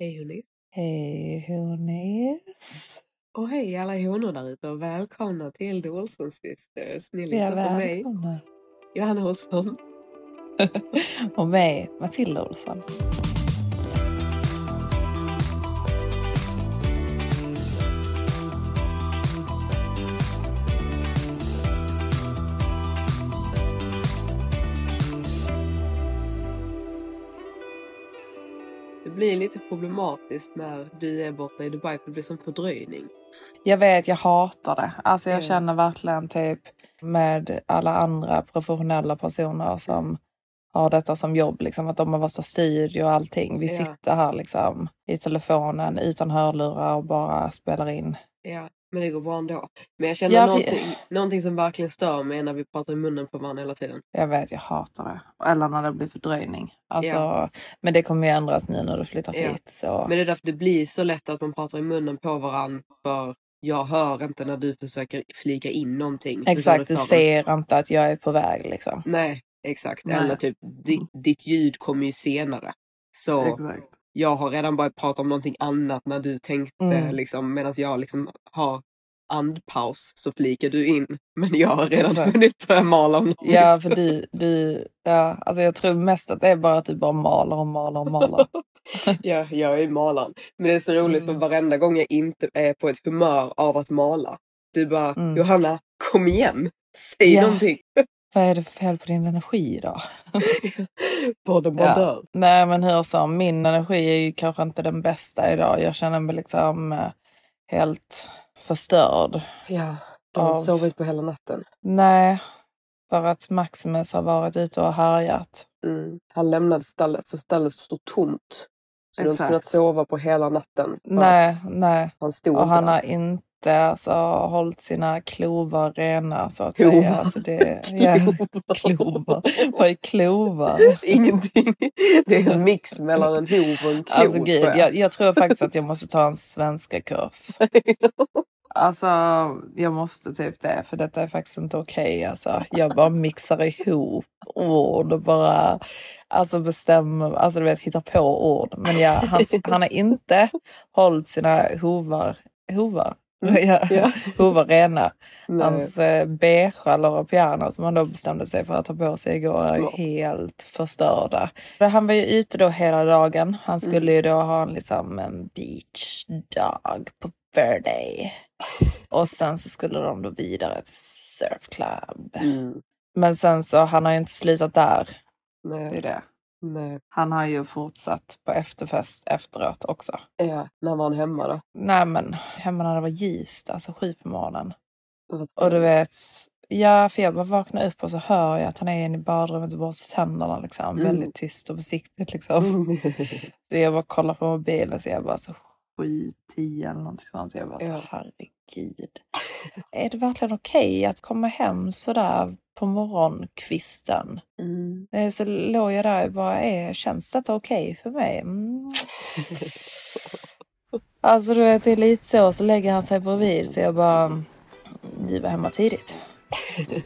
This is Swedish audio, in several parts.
Hej hörni. Hej honis. Och hej alla honor där ute och välkomna till The Olsson Sisters. Ni Ja, lyssnar på mig. Johanna Olsson. Och mig, Matilda Olsson. Blir lite problematiskt när du är borta i Dubai för det blir som fördröjning. Jag vet, jag hatar det. Alltså jag Ja. känner verkligen typ med alla andra professionella personer som har detta som jobb, liksom, att de har värsta studio och allting. Vi Ja. sitter här liksom i telefonen utan hörlurar och bara spelar in. Ja, men det går bra ändå. Men jag känner Ja, någonting, någonting som verkligen stör mig är när vi pratar i munnen på varandra hela tiden. Jag vet, jag hatar det. Eller när det blir fördröjning. Alltså, Ja. Men det kommer ju ändras nu när du flyttar Ja. hit. Så. Men det är därför det blir så lätt att man pratar i munnen på varandra för jag hör inte när du försöker flika in någonting. Exakt, du ser inte att jag är på väg liksom. Nej, exakt. Nej. Eller typ ditt, ditt ljud kommer ju senare. Så Exakt. Jag har redan börjat prata om någonting annat när du tänkte Mm. liksom medan jag liksom har andpaus så flikar du in. Men jag har redan Exakt. hunnit börja mala om något. Ja, för du, du, ja, alltså jag tror mest att det är bara att du bara maler och maler och maler. ja, jag är malaren. Men det är så roligt Mm. för varenda gång jag inte är på ett humör av att mala. Du bara, Mm. Johanna, kom igen. Säg Ja. någonting. Vad är det för fel på din energi då? Podden bara Ja. Nej men hur som, min energi är ju kanske inte den bästa idag. Jag känner mig liksom eh, helt förstörd. Ja, du har Av- inte sovit på hela natten. Nej, för att Maximus har varit ute och härjat. Mm. Han lämnade stallet så stallet stod tomt. Så du har inte Exakt. kunnat sova på hela natten. Nej, nej. Han stod Och han där. har inte alltså, hållit sina klovar rena så att Klovar. säga. Alltså, det, ja, klovar. Vad är klovar? Ingenting. Det är en mix mellan en hov och en klo Alltså gud, tror jag. jag, jag tror faktiskt att jag måste ta en svenska kurs. Alltså jag måste typ det för detta är faktiskt inte okej. alltså. Jag bara mixar ihop ord och bara alltså bestämmer, alltså du vet hittar på ord. Men ja, han, han har inte hållit sina hovar, hovar? Ja, Ja. hovar rena. Nej. Hans eh, beigea Laura Piana som han då bestämde sig för att ta på sig igår är Smart. helt förstörda. Han var ju ute då hela dagen. Han skulle Mm. ju då ha en, liksom, en beach dag på Verde. Och sen så skulle de då vidare till surfclub. Mm. Men sen så, han har ju inte slutat där. Det är Nej. det. Nej. Han har ju fortsatt på efterfest efteråt också. Ja, när var han hemma då? Nej men, hemma när det var ljust, alltså sju på morgonen. Och du vet, ja för jag bara vaknar upp och så hör jag att han är inne i badrummet och borstar tänderna liksom. Mm. Väldigt tyst och försiktigt liksom. Mm. Så jag bara kollar på mobilen så jag bara så sju, tio eller någonting sånt. Så jag bara så Ja. Herregud. Är det verkligen okej att komma hem sådär på morgonkvisten? Mm. Eh, Så låg jag där och bara, är, känns detta okej för mig? Mm. Alltså du vet, det är lite så. Så lägger han sig bredvid så jag bara, du var hemma tidigt.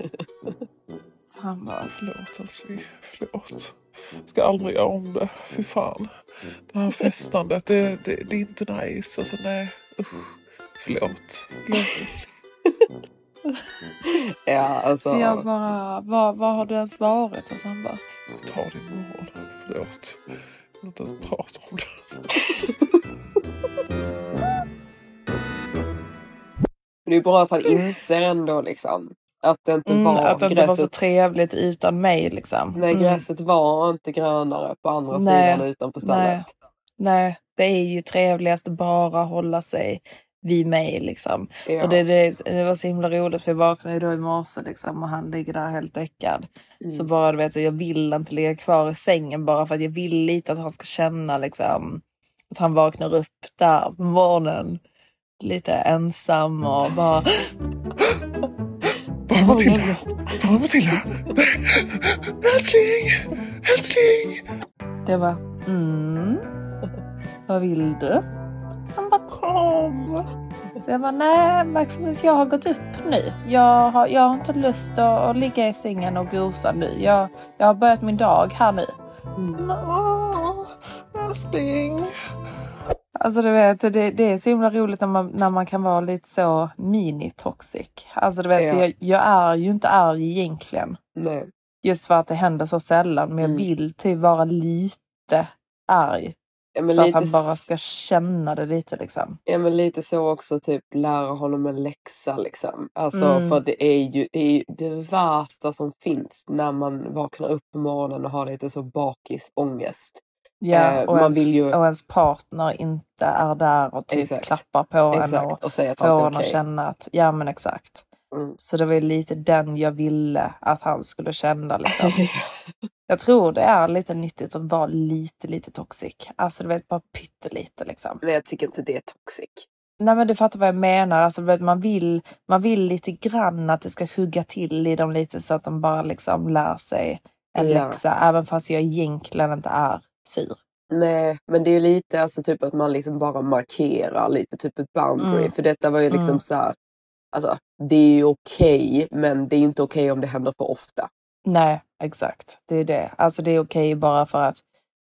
Så han bara, Förlåt älskling, förlåt. Ska aldrig göra om det. Fy fan. Det här festandet, det, det, det är inte nice. Alltså nej. Usch. Förlåt. Ja, alltså. Så jag bara, var, var har du ens varit? Och han bara, Jag tar det imorgon. Förlåt. Jag vill inte ens prata om det. Det är bra att han inser ändå liksom att det inte Mm, var att det inte gräset. var så trevligt utan mig liksom. Nej, Mm. gräset var inte grönare på andra Nej, sidan utanför stallet. nej. Nej, det är ju trevligast att bara hålla sig vid mig liksom. Ja. Och det, det, det var så himla roligt för jag vaknade då i morse liksom och han ligger där helt däckad. Mm. Så bara du vet, så jag vill inte ligga kvar i sängen bara för att jag vill lite att han ska känna liksom att han vaknar upp där på morgonen. Lite ensam och bara Var Matilda? Var Matilda? Nej. Älskling! Älskling! Jag bara, mm. Vad vill du? Han bara, Kom! så jag bara, nej Maximus jag har gått upp nu. Jag har, jag har inte lust att, att ligga i sängen och gosa nu. Jag, jag har börjat min dag här nu. Åh, Älskling! Alltså du vet, det, det är så himla roligt när man, när man kan vara lite så mini-toxic. Alltså du vet, Ja. för jag, jag är ju inte arg egentligen. Nej. Just för att det händer så sällan. Men jag Mm. vill typ vara lite arg. Ja, så att han bara ska känna det lite liksom. ja, men lite så också, typ lära honom en läxa liksom. Alltså Mm. för det är ju det, är ju det värsta som finns när man vaknar upp på morgonen och har lite så bakisångest. Ja, Eh, och, man ens, vill ju- och ens partner inte är där och typ Exakt. klappar på en och Exakt. Och säga att får en att okej. känna att, ja men exakt. Mm. Så det var ju lite den jag ville att han skulle känna liksom. Jag tror det är lite nyttigt att vara lite, lite toxic. Alltså du vet, bara pyttelite liksom. Men jag tycker inte det är toxic. Nej men du fattar vad jag menar. Alltså, vet, man, vill, man vill lite grann att det ska hugga till i dem lite så att de bara liksom lär sig en Ja. läxa. Även fast jag egentligen inte är sur. Nej, men det är lite alltså typ att man liksom bara markerar lite typ ett boundary. Mm. För detta var ju liksom Mm. så här, alltså det är ju okej, men det är inte okej om det händer för ofta. Nej, exakt. Det är det. Alltså det är okej bara för att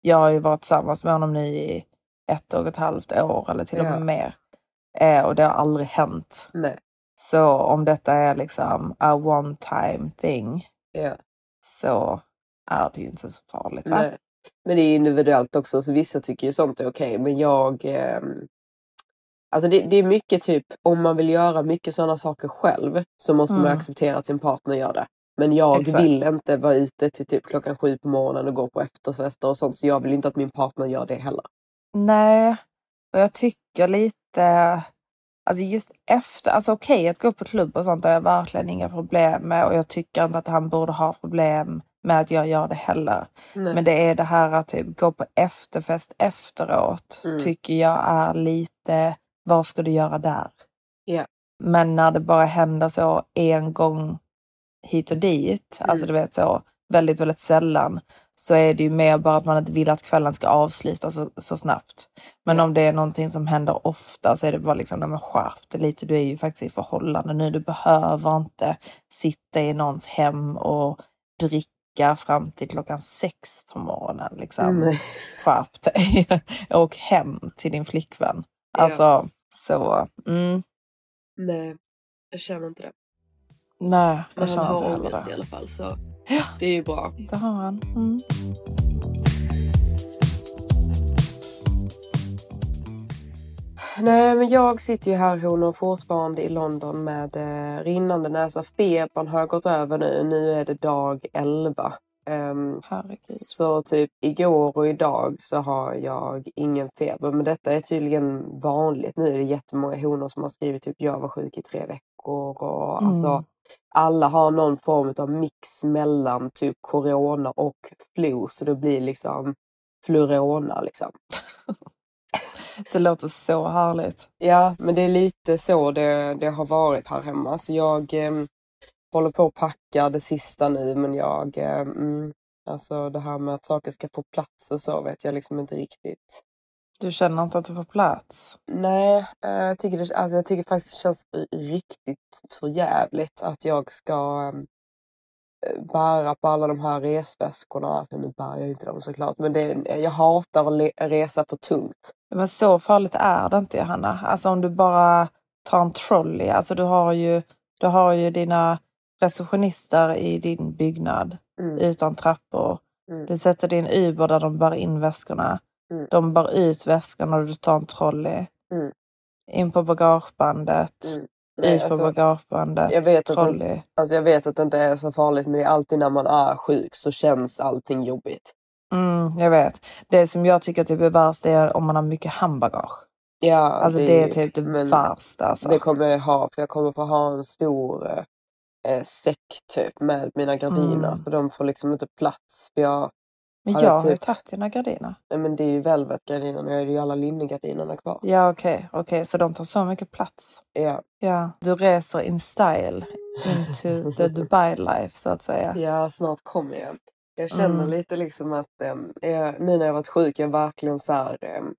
jag har ju varit tillsammans med honom nu i ett och ett halvt år eller till och med mer. Eh, och det har aldrig hänt. Nej. Så om detta är liksom a one time thing Ja. så är det ju inte så farligt. Va? Nej. Men det är individuellt också, så vissa tycker ju sånt är okej. Men jag... ehm, Alltså det, det är mycket typ, om man vill göra mycket sådana saker själv så måste man Mm. acceptera att sin partner gör det. Men jag Exakt. vill inte vara ute till typ klockan sju på morgonen och gå på efterfester och sånt. Så jag vill inte att min partner gör det heller. Nej, och jag tycker lite... Alltså just efter, alltså okej att gå på klubb och sånt har jag verkligen inga problem med och jag tycker inte att han borde ha problem med att jag gör det heller. Nej. Men det är det här att typ gå på efterfest efteråt Mm. tycker jag är lite, vad ska du göra där? Ja. Men när det bara händer så en gång hit och dit, alltså du Mm. vet så väldigt, väldigt sällan, så är det ju mer bara att man inte vill att kvällen ska avslutas så, så snabbt. Men om det är någonting som händer ofta så är det bara liksom, nej men skärp dig lite, du är ju faktiskt i förhållande nu, du behöver inte sitta i någons hem och dricka fram till klockan sex på morgonen. Liksom. Nej. Skärp dig. Åk hem till din flickvän. Alltså, så. Mm, Nej, jag känner inte det. nej, Men jag han känner har inte heller ångest i det. alla fall så det är ju bra. Det har han. Mm. Nej men jag sitter ju här honor fortfarande i London med eh, rinnande näsa. Febern har gått över nu. Nu är det dag 11. Ehm, Herregud. så typ igår och idag så har jag ingen feber. Men detta är tydligen vanligt. Nu är det jättemånga honor som har skrivit typ jag var sjuk i tre veckor. Och Mm. alltså alla har någon form av mix mellan typ corona och flu. Så det blir liksom flurona liksom. Det låter så härligt. Ja, men det är lite så det, det har varit här hemma. Så jag eh, håller på att packa det sista nu, men jag... Eh, mm, alltså det här med att saker ska få plats och så vet jag liksom inte riktigt. Du känner inte att du får plats? Nej, eh, jag, tycker det, alltså jag tycker faktiskt det känns riktigt för jävligt att jag ska eh, bära på alla de här resväskorna. Alltså, nu bär jag inte dem såklart, men det, jag hatar att resa för tungt. Men så farligt är det inte Johanna. Alltså om du bara tar en trolley. Alltså du har ju, du har ju dina receptionister i din byggnad Mm. utan trappor. Mm. Du sätter din Uber där de bär in väskorna. Mm. De bär ut väskorna och du tar en trolley. Mm. In på bagagebandet. Mm. Nej, Ut på alltså, bagagebandet. jag vet att den- trolley. Alltså jag vet att det inte är så farligt men det är alltid när man är sjuk så känns allting jobbigt. Mm, jag vet. Det som jag tycker typ är värst är om man har mycket handbagage. Ja, Alltså det, är typ det värsta. Alltså. Det kommer jag ha för jag kommer få ha en stor eh, eh, säck typ med mina gardiner Mm. för de får liksom inte plats. För jag, Men har jag har ju typ- tagit dina gardiner. nej men det är ju velvetgardinerna, jag är ju alla linnegardinerna kvar. Ja okej, okej. Så de tar så mycket plats. Ja, Ja, du reser in style into the Dubai life så att säga. ja snart kommer jag. Jag känner Mm. lite liksom att jag, nu när jag varit sjuk, jag verkligen så här, ehm,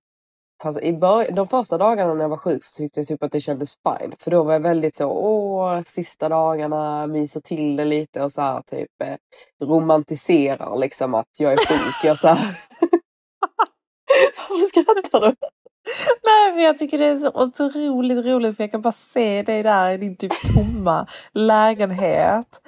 fast i bör- de första dagarna när jag var sjuk så tyckte jag typ att det kändes fine. För då var jag väldigt så, åh, sista dagarna, myser till det lite och så här typ eh, romantiserar liksom att jag är sjuk. Jag så här... Varför skrattar du? Nej, för jag tycker det är så otroligt roligt för jag kan bara se dig där i din typ tomma lägenhet.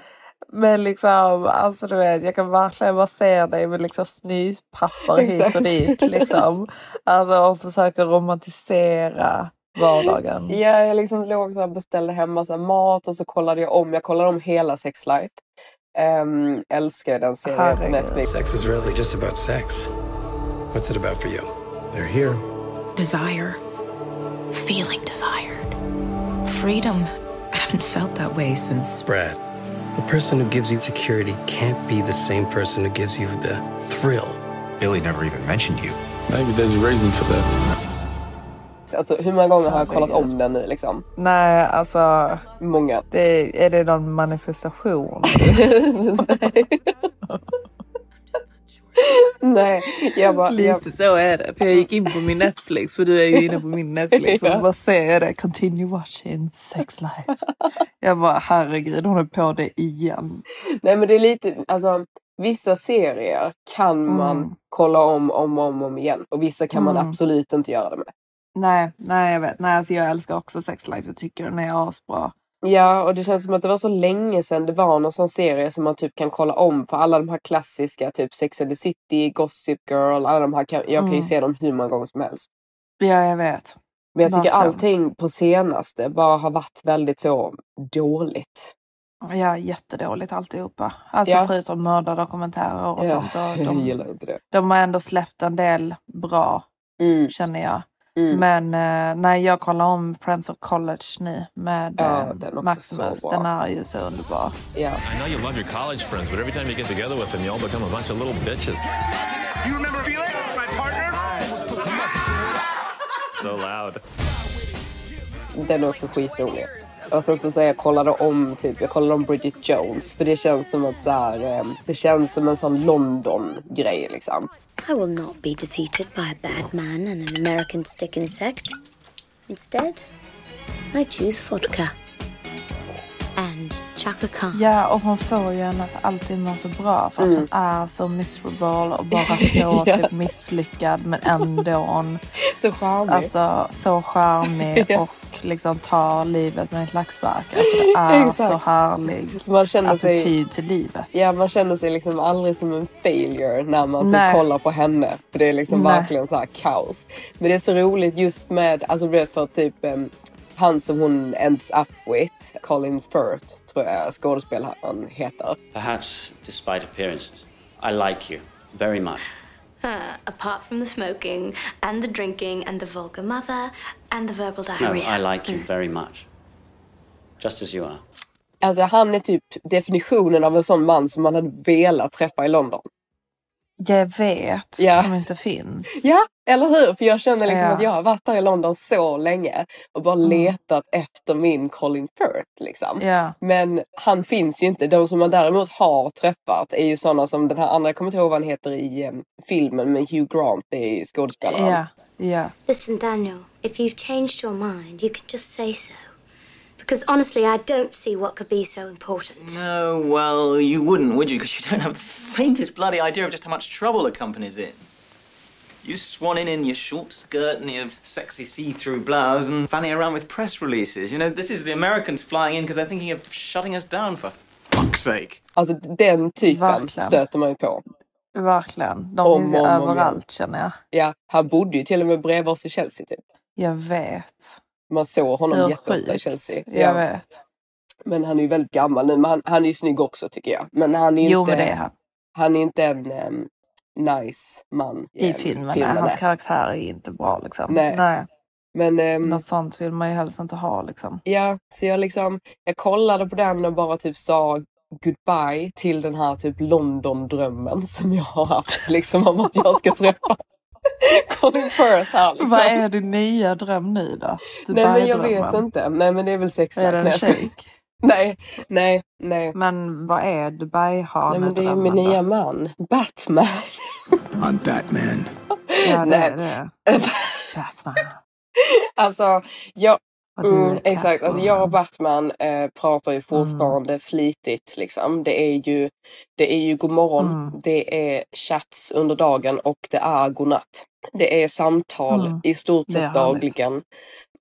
Men liksom, alltså du vet, jag kan verkligen bara se dig med liksom snytpapper hit och dit liksom. Alltså och försöka romantisera vardagen. Ja, jag liksom låg så här, beställde hem massa mat och så kollade jag om. Jag kollade om hela Sex Life. Um, älskar den serien på. Netflix. Sex is really just about sex. What's it about for you? They're here. Desire. Feeling desired. Freedom. I haven't felt that way since. Brad, the person who gives you security can't be the same person who gives you the thrill. Billy never even mentioned you. Maybe there's a reason for that. Alltså, hur många gånger har jag kollat om den nu liksom? Nej, alltså Många. det, är det någon manifestation? Nej, jag bara... Jag, Lite så är det. För jag gick in på min Netflix, för du är ju inne på min Netflix. Och så bara ser jag det. Continue watching sex life. Jag bara herregud, hon är på det igen. nej men det är lite, alltså vissa serier kan man Mm. kolla om om och om, om igen. Och vissa kan man Mm. absolut inte göra det med. Nej, nej jag vet. Nej, alltså jag älskar också sex life. Jag tycker den är asbra. Ja, och det känns som att det var så länge sedan det var någon sån serie som man typ kan kolla om. För alla de här klassiska, typ Sex and the City, Gossip Girl, alla de här kan, jag kan ju Mm. se dem hur många gånger som helst. Ja, jag vet. Men jag tycker Verkligen. allting på senaste bara har varit väldigt så dåligt. Ja, jättedåligt alltihopa. Alltså Ja. förutom mördardokumentärer och Ja, sånt. Och jag de, gillar inte det. de har ändå släppt en del bra, Mm, känner jag. Mm. Men eh, när jag kollar om Friends of College nu med Ja, eh, den är också Maximus, den är ju så underbar. Ja. I know you love your college friends, but every time you get together with them, you all become a bunch of little bitches. You remember Felix, my partner? So loud. Den är också skitrolig. Och sen så, så jag kollade om typ, jag kollade om Bridget Jones. För det känns som att så här, eh, det känns som en sån London-grej liksom. I will not be defeated by a bad man and an American stick insect. Instead, I choose vodka. Chaka Khan. Ja, och hon får ju henne att alltid må så bra för att hon är så miserable och bara så Ja. typ misslyckad men ändå Så charmig. alltså så charmig Ja. och liksom tar livet med en klackspark. Alltså det är så härlig Man känner sig, attityd till livet. ja, man känner sig liksom aldrig som en failure när man Nej. kollar på henne. För det är liksom Nej. verkligen så här kaos. Men det är så roligt just med, alltså för typ han som hon ends up with, Colin Firth tror jag skådespelaren heter. Perhaps, despite appearances, I like you very much. Uh, apart from the smoking and the drinking and the vulgar mother and the verbal No, diarrhea. I like you very much. Just as you are. Alltså han är typ definitionen av en sån man som man hade velat träffa i London. Jag vet, Ja. som inte finns. Ja, eller hur? För jag känner liksom Ja. att jag har varit där i London så länge och bara Mm. letat efter min Colin Firth. Liksom. Ja. Men han finns ju inte. De som man däremot har träffat är ju sådana som den här andra, jag kommer inte ihåg vad han heter i em, filmen med Hugh Grant, det är ju skådespelaren. Ja, ja. Listen, Daniel, if you've changed your mind, you can just say so. Because honestly, I don't see what could be so important. No, well, you wouldn't, would you? Because you don't have the faintest bloody idea of just how much trouble a company's in. You swanning in your short skirt and your sexy see-through blouse and fanning around with press releases. You know, this is the Americans flying in because they're thinking of shutting us down for fuck's sake. Alltså den typen Verkligen. stöter man ju på. Verkligen. De Om finns ju och om igen. överallt känner jag. Ja, han bodde ju till och med bredvid oss i Chelsea typ. Jag vet. Man såg honom Hur jätteofta i sjukt. Chelsea. Jag vet. Men han är ju väldigt gammal nu. Men han, han är ju snygg också tycker jag. Men han är Jo, inte, det är han. han är inte en em, nice man. I em, filmen. nej, Hans karaktär är inte bra liksom. Nej. Men ehm, Något sånt vill man ju helst inte ha liksom. ja, så jag liksom, jag kollade på den och bara typ sa goodbye till den här typ London-drömmen som jag har haft liksom om att jag ska träffa Colin Firth här liksom. Vad är din nya dröm nu då? Nej men jag vet Dubai-drömmen? inte. Nej men det är väl sexakt. Är det en Nej? Nej, nej, nej. Men vad är dubai Nej men det är min nya man. Batman. I'm Batman. Ja det Nej. är det. Batman. Alltså, jag, du mm, exakt. Alltså, jag och Batman eh, pratar Mm. ju fortfarande flitigt. Liksom. Det är ju, det är ju god morgon, Mm. det är chats under dagen och det är godnatt. Det är samtal Mm. i stort sett dagligen.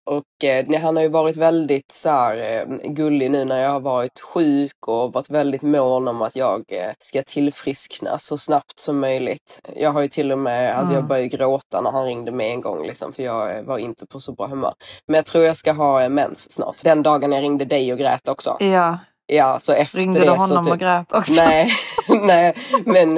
Och eh, han har ju varit väldigt så här, eh, gullig nu när jag har varit sjuk och varit väldigt mån om att jag eh, ska tillfriskna så snabbt som möjligt. Jag har ju till och med, alltså jag Mm. började gråta när han ringde mig en gång liksom, för jag eh, var inte på så bra humör. Men jag tror jag ska ha mens snart. Den dagen jag ringde dig och grät också. Ja. Ja, så efter Ringde det du så honom typ... och grät också? Nej, nej, men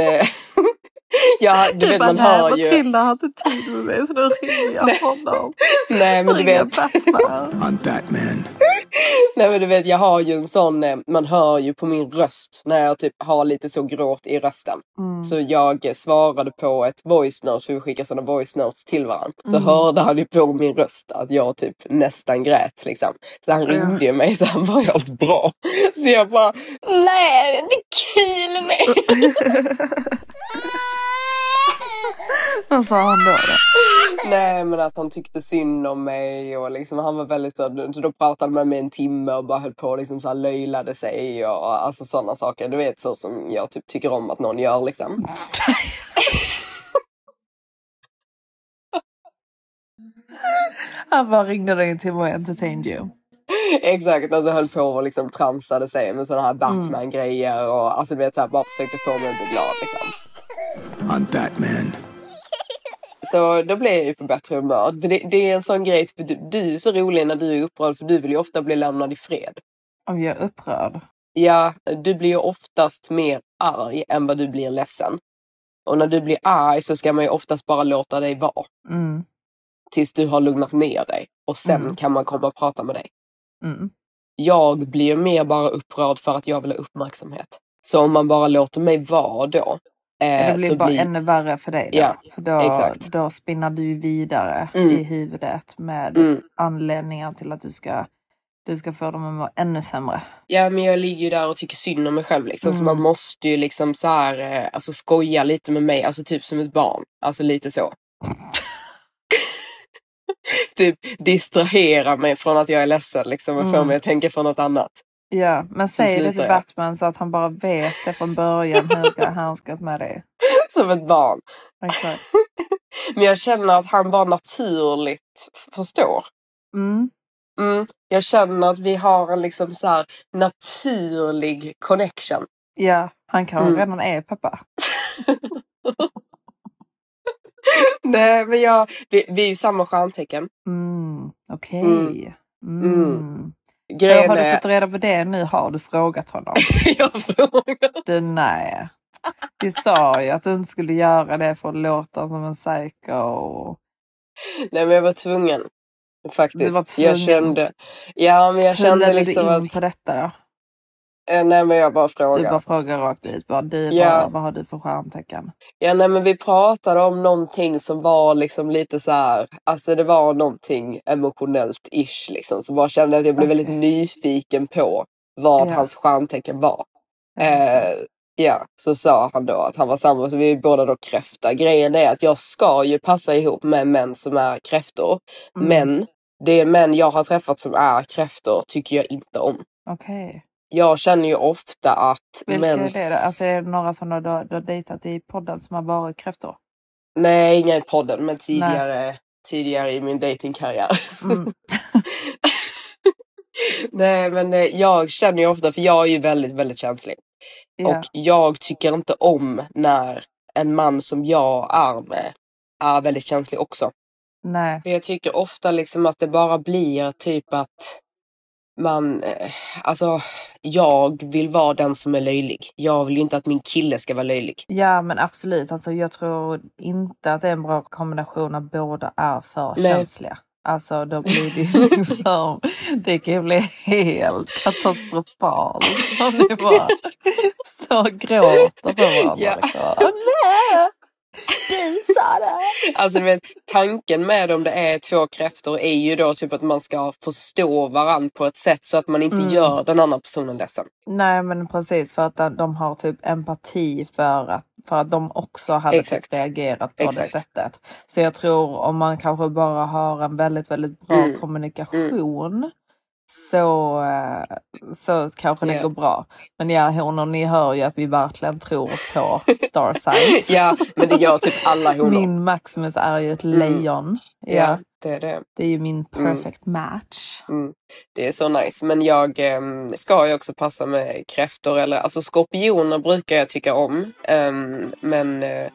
ja, du vet bara, man "Nej, hör ju. Matilda har inte tid med mig så då ringer jag honom. Nej, men du vet. Batman. I'm Batman. Nej men du vet jag har ju en sån, eh, man hör ju på min röst när jag typ har lite så gråt i rösten. Mm. Så jag eh, svarade på ett voice note, för vi skickar sådana voice notes till varandra. Så Mm. hörde han ju på min röst att jag typ nästan grät liksom. Så han ringde ju mig så han var Allt bra. Så jag bara, nej det är kul med. Vad sa han då? då? Nej men att han tyckte synd om mig och liksom han var väldigt så, så då pratade han med mig en timme och bara höll på och liksom så här löjlade sig och alltså sådana saker. Du vet så som jag typ tycker om att någon gör liksom. Han bara ringde dig en timme och entertained you. Exakt, alltså höll på och liksom tramsade sig med sådana här Batman-grejer och alltså du vet så här, bara försökte få mig att bli glad liksom. I'm Batman. Så då blev jag ju på bättre humör. Det, det är en sån grej, för du, du är så rolig när du är upprörd för du vill ju ofta bli lämnad i fred. Om jag är upprörd? Ja, du blir ju oftast mer arg än vad du blir ledsen. Och när du blir arg så ska man ju oftast bara låta dig vara. Mm. Tills du har lugnat ner dig. Och sen Mm. kan man komma och prata med dig. Mm. Jag blir ju mer bara upprörd för att jag vill ha uppmärksamhet. Så om man bara låter mig vara då. Eh, det blir så bara blir... ännu värre för dig då. Ja, för då, exakt. då spinnar du vidare Mm. i huvudet med Mm. anledningar till att du ska, du ska få dem att må ännu sämre. Ja men jag ligger ju där och tycker synd om mig själv liksom. Så Mm. man måste ju liksom så här, eh, alltså skoja lite med mig. Alltså typ som ett barn. Alltså lite så. typ distrahera mig från att jag är ledsen liksom och få Mm. mig att tänka på något annat. Ja, men säg det till jag. Batman så att han bara vet det från början hur han ska handskas med det. som ett barn. Exakt. Men jag känner att han bara naturligt förstår. Mm. Mm. Jag känner att vi har en liksom så här naturlig connection. Ja, han kanske Mm. redan är pappa. Nej men jag, vi, vi är ju samma stjärntecken. Mm. Okej. Mm. Mm. Grejen har du är, fått reda på det nu? Har du frågat honom? jag frågar. Du nej. Vi sa ju att du inte skulle göra det för att låta som en psycho. Nej men jag var tvungen. Faktiskt. Du var Jag tvungen. kände, ja men jag Hur kände ledde liksom du in att, på detta då? Eh, nej men jag bara Du frågar. bara frågar rakt ut. Bara, du, Ja. bara, vad har du för stjärntecken? Ja nej men vi pratade om någonting som var liksom lite så här, alltså det var någonting emotionellt ish liksom. Så bara kände att jag blev väldigt nyfiken på vad Ja. hans stjärntecken var. Förstår. Eh, ja, så sa han då att han var samma, så vi är båda då kräfta. Grejen är att jag ska ju passa ihop med män som är kräftor. Mm. Men det män jag har träffat som är kräftor tycker jag inte om. Okej. Jag känner ju ofta att Vilka mäns... är det? Alltså, är det några som du, har- du har dejtat i podden som har varit kräftor? Nej, inga i podden, men tidigare, tidigare i min datingkarriär. Mm. Nej, men eh, jag känner ju ofta, för jag är ju väldigt, väldigt känslig. Ja. Och jag tycker inte om när en man som jag är med är väldigt känslig också. Nej. För jag tycker ofta liksom att det bara blir typ att man, eh, alltså jag vill vara den som är löjlig. Jag vill ju inte att min kille ska vara löjlig. Ja men absolut, alltså, jag tror inte att det är en bra kombination att båda är för Nej. känsliga. Alltså då blir det liksom, det kan ju bli helt katastrofalt. Om ni bara så gråter på varandra. Ja. Liksom. Nej, du! Alltså vet, tanken med om det är två kräftor är ju då typ att man ska förstå varandra på ett sätt så att man inte Mm. gör den andra personen ledsen. Nej men precis för att de- har typ empati för att, för att de också hade typ Exakt. reagerat på Exakt. det sättet. Så jag tror om man kanske bara har en väldigt väldigt bra Mm. kommunikation så, eh, så kanske det Ja. går bra. Men ja honor ni hör ju att vi verkligen tror på star signs. Ja, men det gör typ alla honor. Min Maximus är ju ett Mm. lejon. Ja. Ja, det är det. Det är ju min Mm. perfect match. Mm. Det är så nice. Men jag ehm, ska ju också passa med kräftor eller alltså skorpioner brukar jag tycka om. Ehm, men uh,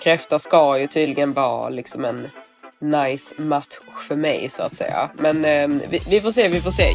kräfta ska ju tydligen vara liksom en nice match för mig så att säga. Men eh, vi, vi får se, vi får se.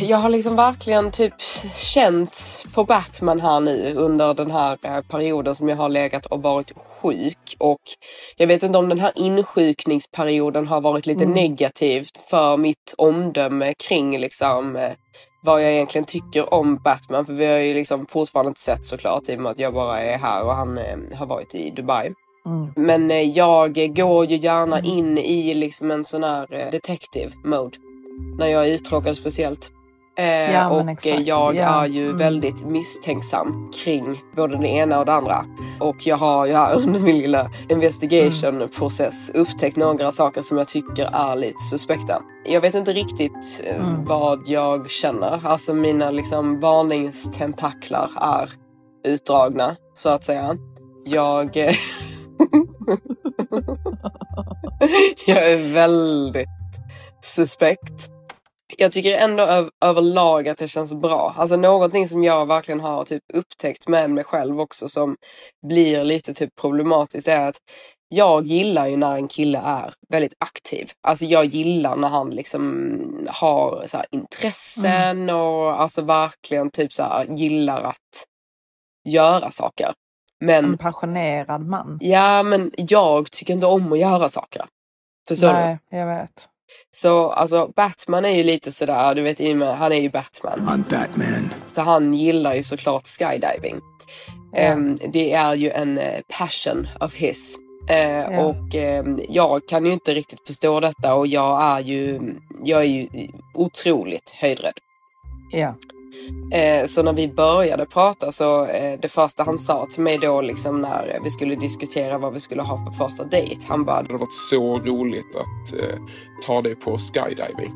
Jag har liksom verkligen typ känt på Batman här nu under den här eh, perioden som jag har legat och varit sjuk. Och jag vet inte om den här insjukningsperioden har varit lite Mm. negativt för mitt omdöme kring liksom eh, vad jag egentligen tycker om Batman. För vi har ju liksom fortfarande inte sett såklart i och med att jag bara är här och han eh, har varit i Dubai. Mm. Men jag går ju gärna in i liksom en sån här detective mode. När jag är uttråkad speciellt. Eh, Ja, och exakt. jag Ja, är ju mm. väldigt misstänksam kring både det ena och det andra. Och jag har ju här under min lilla investigation process upptäckt några saker som jag tycker är lite suspekta. Jag vet inte riktigt eh, Mm. vad jag känner. Alltså mina liksom varningstentaklar är utdragna så att säga. Jag... eh, jag är väldigt suspekt. Jag tycker ändå öv- överlag att det känns bra. Alltså någonting som jag verkligen har typ upptäckt med mig själv också som blir lite typ problematiskt är att jag gillar ju när en kille är väldigt aktiv. Alltså jag gillar när han liksom har så intressen och alltså verkligen typ så här gillar att göra saker. Men En passionerad man. Ja, men jag tycker inte om att göra saker. Förstår du? Nej, jag vet. Så alltså Batman är ju lite sådär, du vet i och med, han är ju Batman. I'm Batman. Så han gillar ju såklart skydiving. Ehm, det är ju en eh, passion of his. Eh, Och ehm, jag kan ju inte riktigt förstå detta och jag är ju, jag är ju otroligt höjdrädd. Ja. Eh, så när vi började prata så eh, det första han sa till mig då liksom när vi skulle diskutera vad vi skulle ha för första dejt. Han bara... Det hade varit så roligt att eh, ta det på skydiving.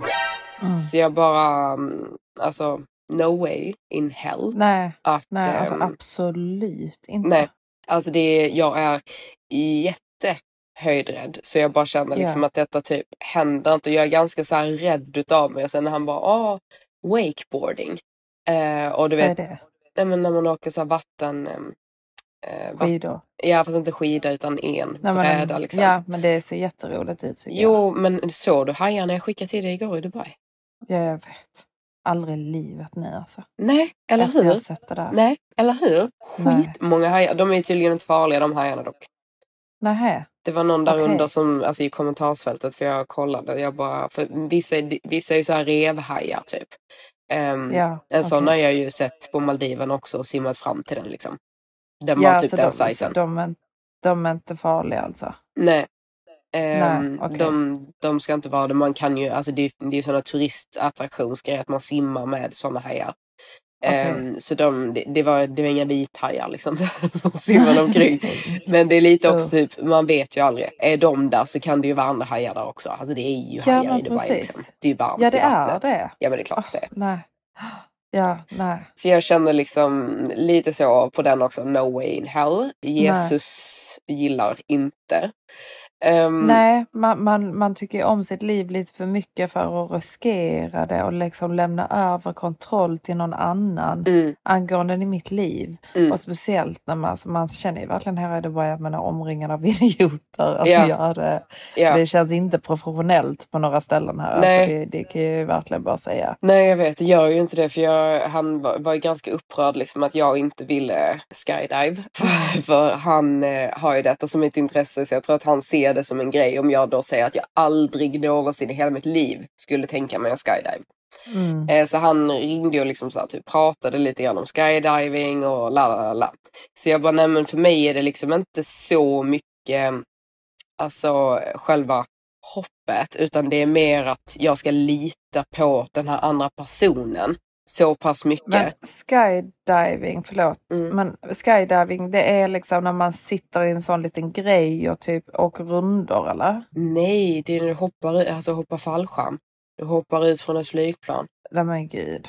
Mm. Så jag bara, mm, alltså no way in hell. Nej, att, nej alltså, ehm, absolut inte. Nej, alltså det är, jag är jättehöjdrädd. Så jag bara känner liksom Ja. att detta typ händer inte. Jag är ganska så här rädd utav mig. Och sen när han bara, ah, wakeboarding. Eh, och du Vad är vet, det? nej, men när man åker så här vatten... ehm, Eh, vatt- Skidor. Ja, fast inte skida utan en Nej, men, bräda liksom. Ja, men det ser jätteroligt ut tycker jag. Jo, men såg du hajarna jag skickade till dig igår i Dubai? Ja, jag vet. Aldrig i livet nu alltså. Nej, eller Efter jag hur? sett det där. Nej, eller hur? Skitmånga hajar. De är tydligen inte farliga de hajarna dock. Nähä. Det var någon där Okej. under som, alltså i kommentarsfältet, för jag kollade, jag bara, för vissa, vissa är ju så här revhajar typ. Ehm, Ja, en sån har jag ju sett på Maldiven också och simmat fram till den liksom. Den Ja, var typ den de, sizen. de, är, de är inte farliga alltså? Nej. Ehm, Nej, okej. de, de ska inte vara det. Man kan ju, alltså det är ju sådana turistattraktionsgrejer att man simmar med sådana hajar. Ehm, så de, det, det, var, det var inga vithajar liksom som simmade omkring. Men det är lite också typ, man vet ju aldrig. Är de där så kan det ju vara andra hajar där också. Alltså det är ju Ja, hajar i Dubai liksom. Det är ju varmt Ja, det i är det. Ja men det är klart det är. Nej. Ja, nej. Så jag känner liksom lite så på den också, no way in hell. Jesus gillar inte. Ehm, Nej, man, man, man tycker om sitt liv lite för mycket för att riskera det och liksom lämna över kontroll till någon annan Mm. angående i mitt liv. Mm. Och speciellt när man, alltså man känner ju verkligen här i Dubai att man är omringad av idioter. Alltså jag hade, Ja. Det känns inte professionellt på några ställen här. Nej. Alltså det, det kan jag ju verkligen bara säga. Nej jag vet, det gör ju inte det för jag, han var, var ju ganska upprörd liksom att jag inte ville skydive. för han eh, har ju detta som ett intresse så jag tror att han ser det som en grej om jag då säger att jag aldrig någonsin i hela mitt liv skulle tänka mig en skydive. Mm. Eh, så han ringde och liksom så här, typ, pratade lite grann om skydiving och la la la la. Så jag bara, nej men för mig är det liksom inte så mycket, alltså själva hoppet, utan det är mer att jag ska lita på den här andra personen så pass mycket. Men skydiving, förlåt, Mm. men skydiving det är liksom när man sitter i en sån liten grej och typ åker rundor eller? Nej, det är när du hoppar, alltså hoppar fallskärm. Du hoppar ut från ett flygplan. Nej men gud.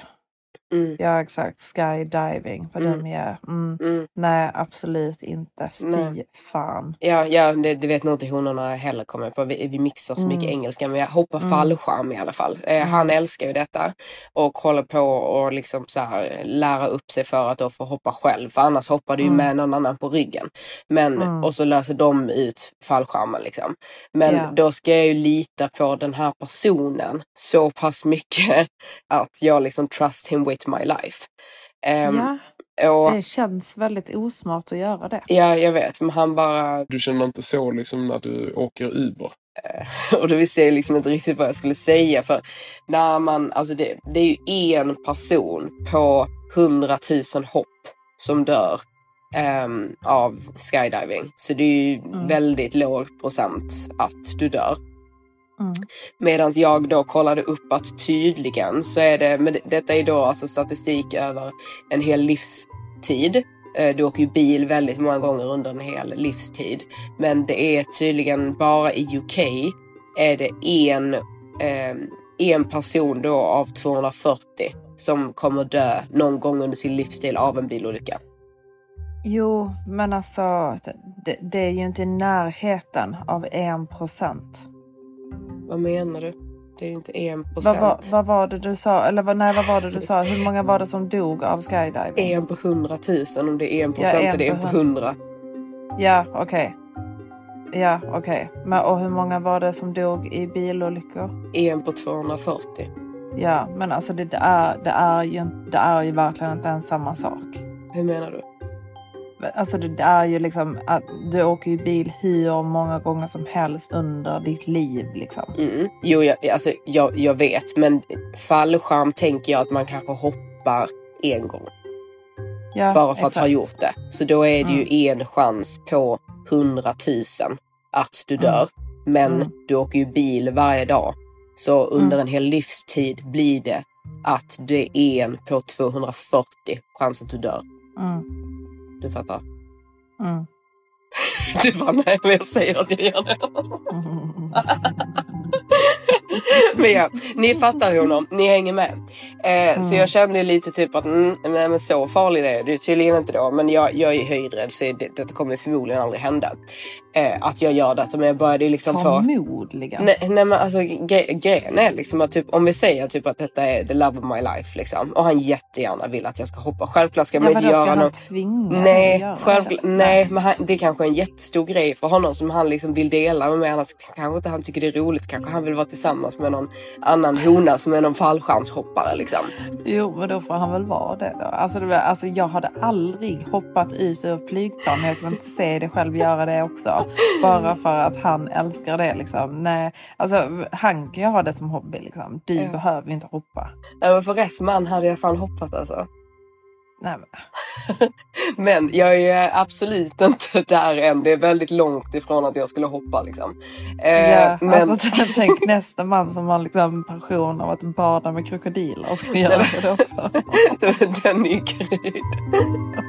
Mm. Ja exakt, skydiving. Vad Mm. de är. Mm. Mm. Nej absolut inte. Fy Nej. fan. Ja, ja det, det vet nog inte honorna heller kommer på. Vi, vi mixar så mycket Mm. engelska men jag hoppar Mm. fallskärm i alla fall. Eh, Mm. Han älskar ju detta och håller på och liksom så här lära upp sig för att då få hoppa själv. För annars hoppar du ju med någon annan på ryggen. Men. Och så löser de ut fallskärmen liksom. Men Ja. då ska jag ju lita på den här personen så pass mycket att jag liksom trust him with my life. Ehm, ja, och, det känns väldigt osmart att göra det. ja, jag vet. Men han bara Du känner inte så liksom när du åker Uber? Och då visste jag liksom inte riktigt vad jag skulle säga. För när man, alltså det, det är ju en person på hundratusen hopp som dör ehm, av skydiving. Så det är ju Mm. väldigt låg procent att du dör. Mm. Medan jag då kollade upp att tydligen så är det, men det- detta är då alltså statistik över en hel livstid. Eh, Du åker ju bil väldigt många gånger under en hel livstid. Men det är tydligen bara i UK är det en, eh, en person då av 240 som kommer dö någon gång under sin livsstil av en bilolycka. Jo, men alltså det, det är ju inte i närheten av en procent. Vad menar du? Det är ju inte en Vad, procent. var- vad var det du sa? Eller vad, nej, vad var det du sa? Hur många var det som dog av skydiving? En på hundratusen. Om det är en Ja, procent en är det en på hund- hundra. Ja, okej. Ja, okej. Men Och hur många var det som dog i bilolyckor? En på 240. Ja, men alltså det, det, är, det, är ju, det är ju verkligen inte ens samma sak. Hur menar du? Alltså det, är ju liksom att du åker ju bil hur många gånger som helst under ditt liv liksom. Mm. Jo, jag, alltså, jag, jag vet. Men fallskärm tänker jag att man kanske hoppar en gång. Ja, bara för att ha exakt. gjort det. Så då är det ju en chans på hundratusen att du dör. Men Mm. du åker ju bil varje dag. Så under en hel livstid blir det att det är en på 240 chans att du dör. Mm. Du fattar? Mm. Du bara nej, men jag säger att jag gör det. men ja, ni fattar honom, ni hänger med. Eh, Så jag kände lite typ att mm, nej, men så farligt är det tydligen inte då. Men jag, jag är höjdrädd så det, detta kommer förmodligen aldrig hända. Eh, att jag gör detta. Men jag började ju liksom få... Förmodligen. Nej, nej men alltså gre grejen är liksom att typ, om vi säger typ att detta är the love of my life liksom. Och han jättegärna vill att jag ska hoppa. Självklart ska man Ja, inte göra något. tvinga dig Nej, göra det? självklart, nej, men han, det är kanske en jättestor grej för honom som han liksom vill dela med mig. Annars kanske inte han tycker det är roligt. Kanske han vill vara tillsammans med någon annan hona som är någon fallskärmshoppare liksom. Jo, men då får han väl vara det då. Alltså, det alltså jag hade aldrig hoppat ut ur flygplan. Jag kan inte se det själv göra det också. Bara för att han älskar det liksom. Nej, alltså han kan ju ha det som hobby liksom. Du Ja. behöver inte hoppa. Nej, men för rätt man hade jag fan hoppat alltså. Nej, men. Men jag är absolut inte där än. Det är väldigt långt ifrån att jag skulle hoppa liksom. Eh, ja, men... alltså, tänk nästa man som har liksom passion av att bada med krokodiler ska göra det också. Den är ju kryd.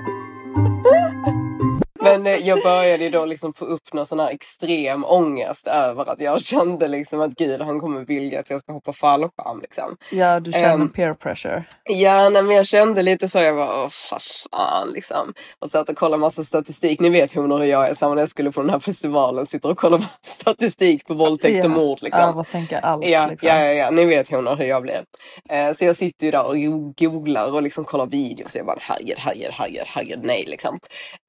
Men eh, jag började ju då liksom få upp någon sån här extrem ångest över att jag kände liksom att gud han kommer vilja att jag ska hoppa fallskärm liksom. Ja, du känner Ehm, peer pressure. Ja, nej, men jag kände lite så. Jag var åh fan liksom. Och satt och kollade massa statistik. Ni vet hur jag är. Samma när jag skulle på den här festivalen. Sitter och kollar statistik på våldtäkt och Ja, mord liksom. Övertänka allt. Ja, liksom. ja, ja, ja, ni vet hon hur jag blir. Eh, så jag sitter ju där och go- googlar och liksom kollar videos. Jag bara herregud, herregud, herregud, herregud, nej liksom.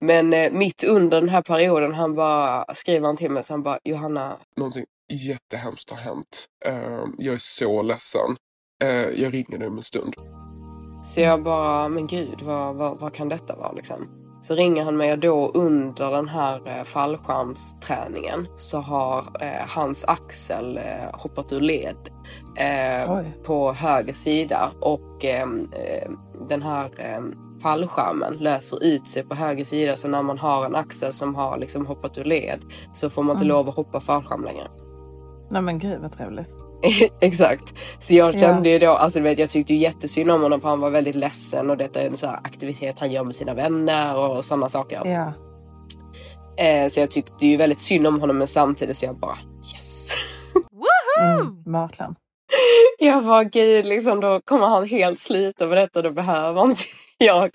Men mitt under den här perioden han bara skriver han till mig så han bara Johanna. Någonting jättehemskt har hänt. Eh, jag är så ledsen. Eh, jag ringer dig om en stund. Så jag bara, men gud vad, vad, vad kan detta vara liksom? Så ringer han mig och då under den här eh, fallskärmsträningen så har eh, hans axel eh, hoppat ur led eh, på höger sida och ehm, eh, den här eh, fallskärmen löser ut sig på höger sida så när man har en axel som har liksom hoppat ur led så får man inte Mm. lov att hoppa fallskärm längre. Nej men gud vad trevligt. Exakt. Så jag Ja. kände ju då, alltså du vet jag tyckte ju jättesynd om honom för han var väldigt ledsen och detta är en sån här aktivitet han gör med sina vänner och sådana saker. Ja. Eh, så jag tyckte ju väldigt synd om honom men samtidigt så jag bara yes. Mm, verkligen. Jag bara gud liksom då kommer han helt sluta med detta då behöver inte jag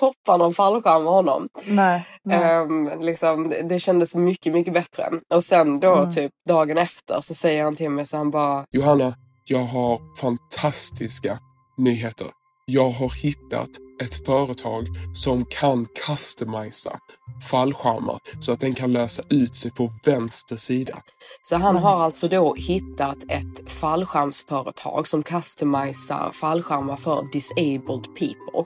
hoppa någon fallskärm med honom. Nej. nej. Ehm, liksom, det, det kändes mycket, mycket bättre. Och sen då Mm. typ dagen efter så säger han till mig så han bara Johanna, jag har fantastiska nyheter. Jag har hittat ett företag som kan customisa fallskärmar så att den kan lösa ut sig på vänster sida. Så han har alltså då hittat ett fallskärmsföretag som customisar fallskärmar för disabled people.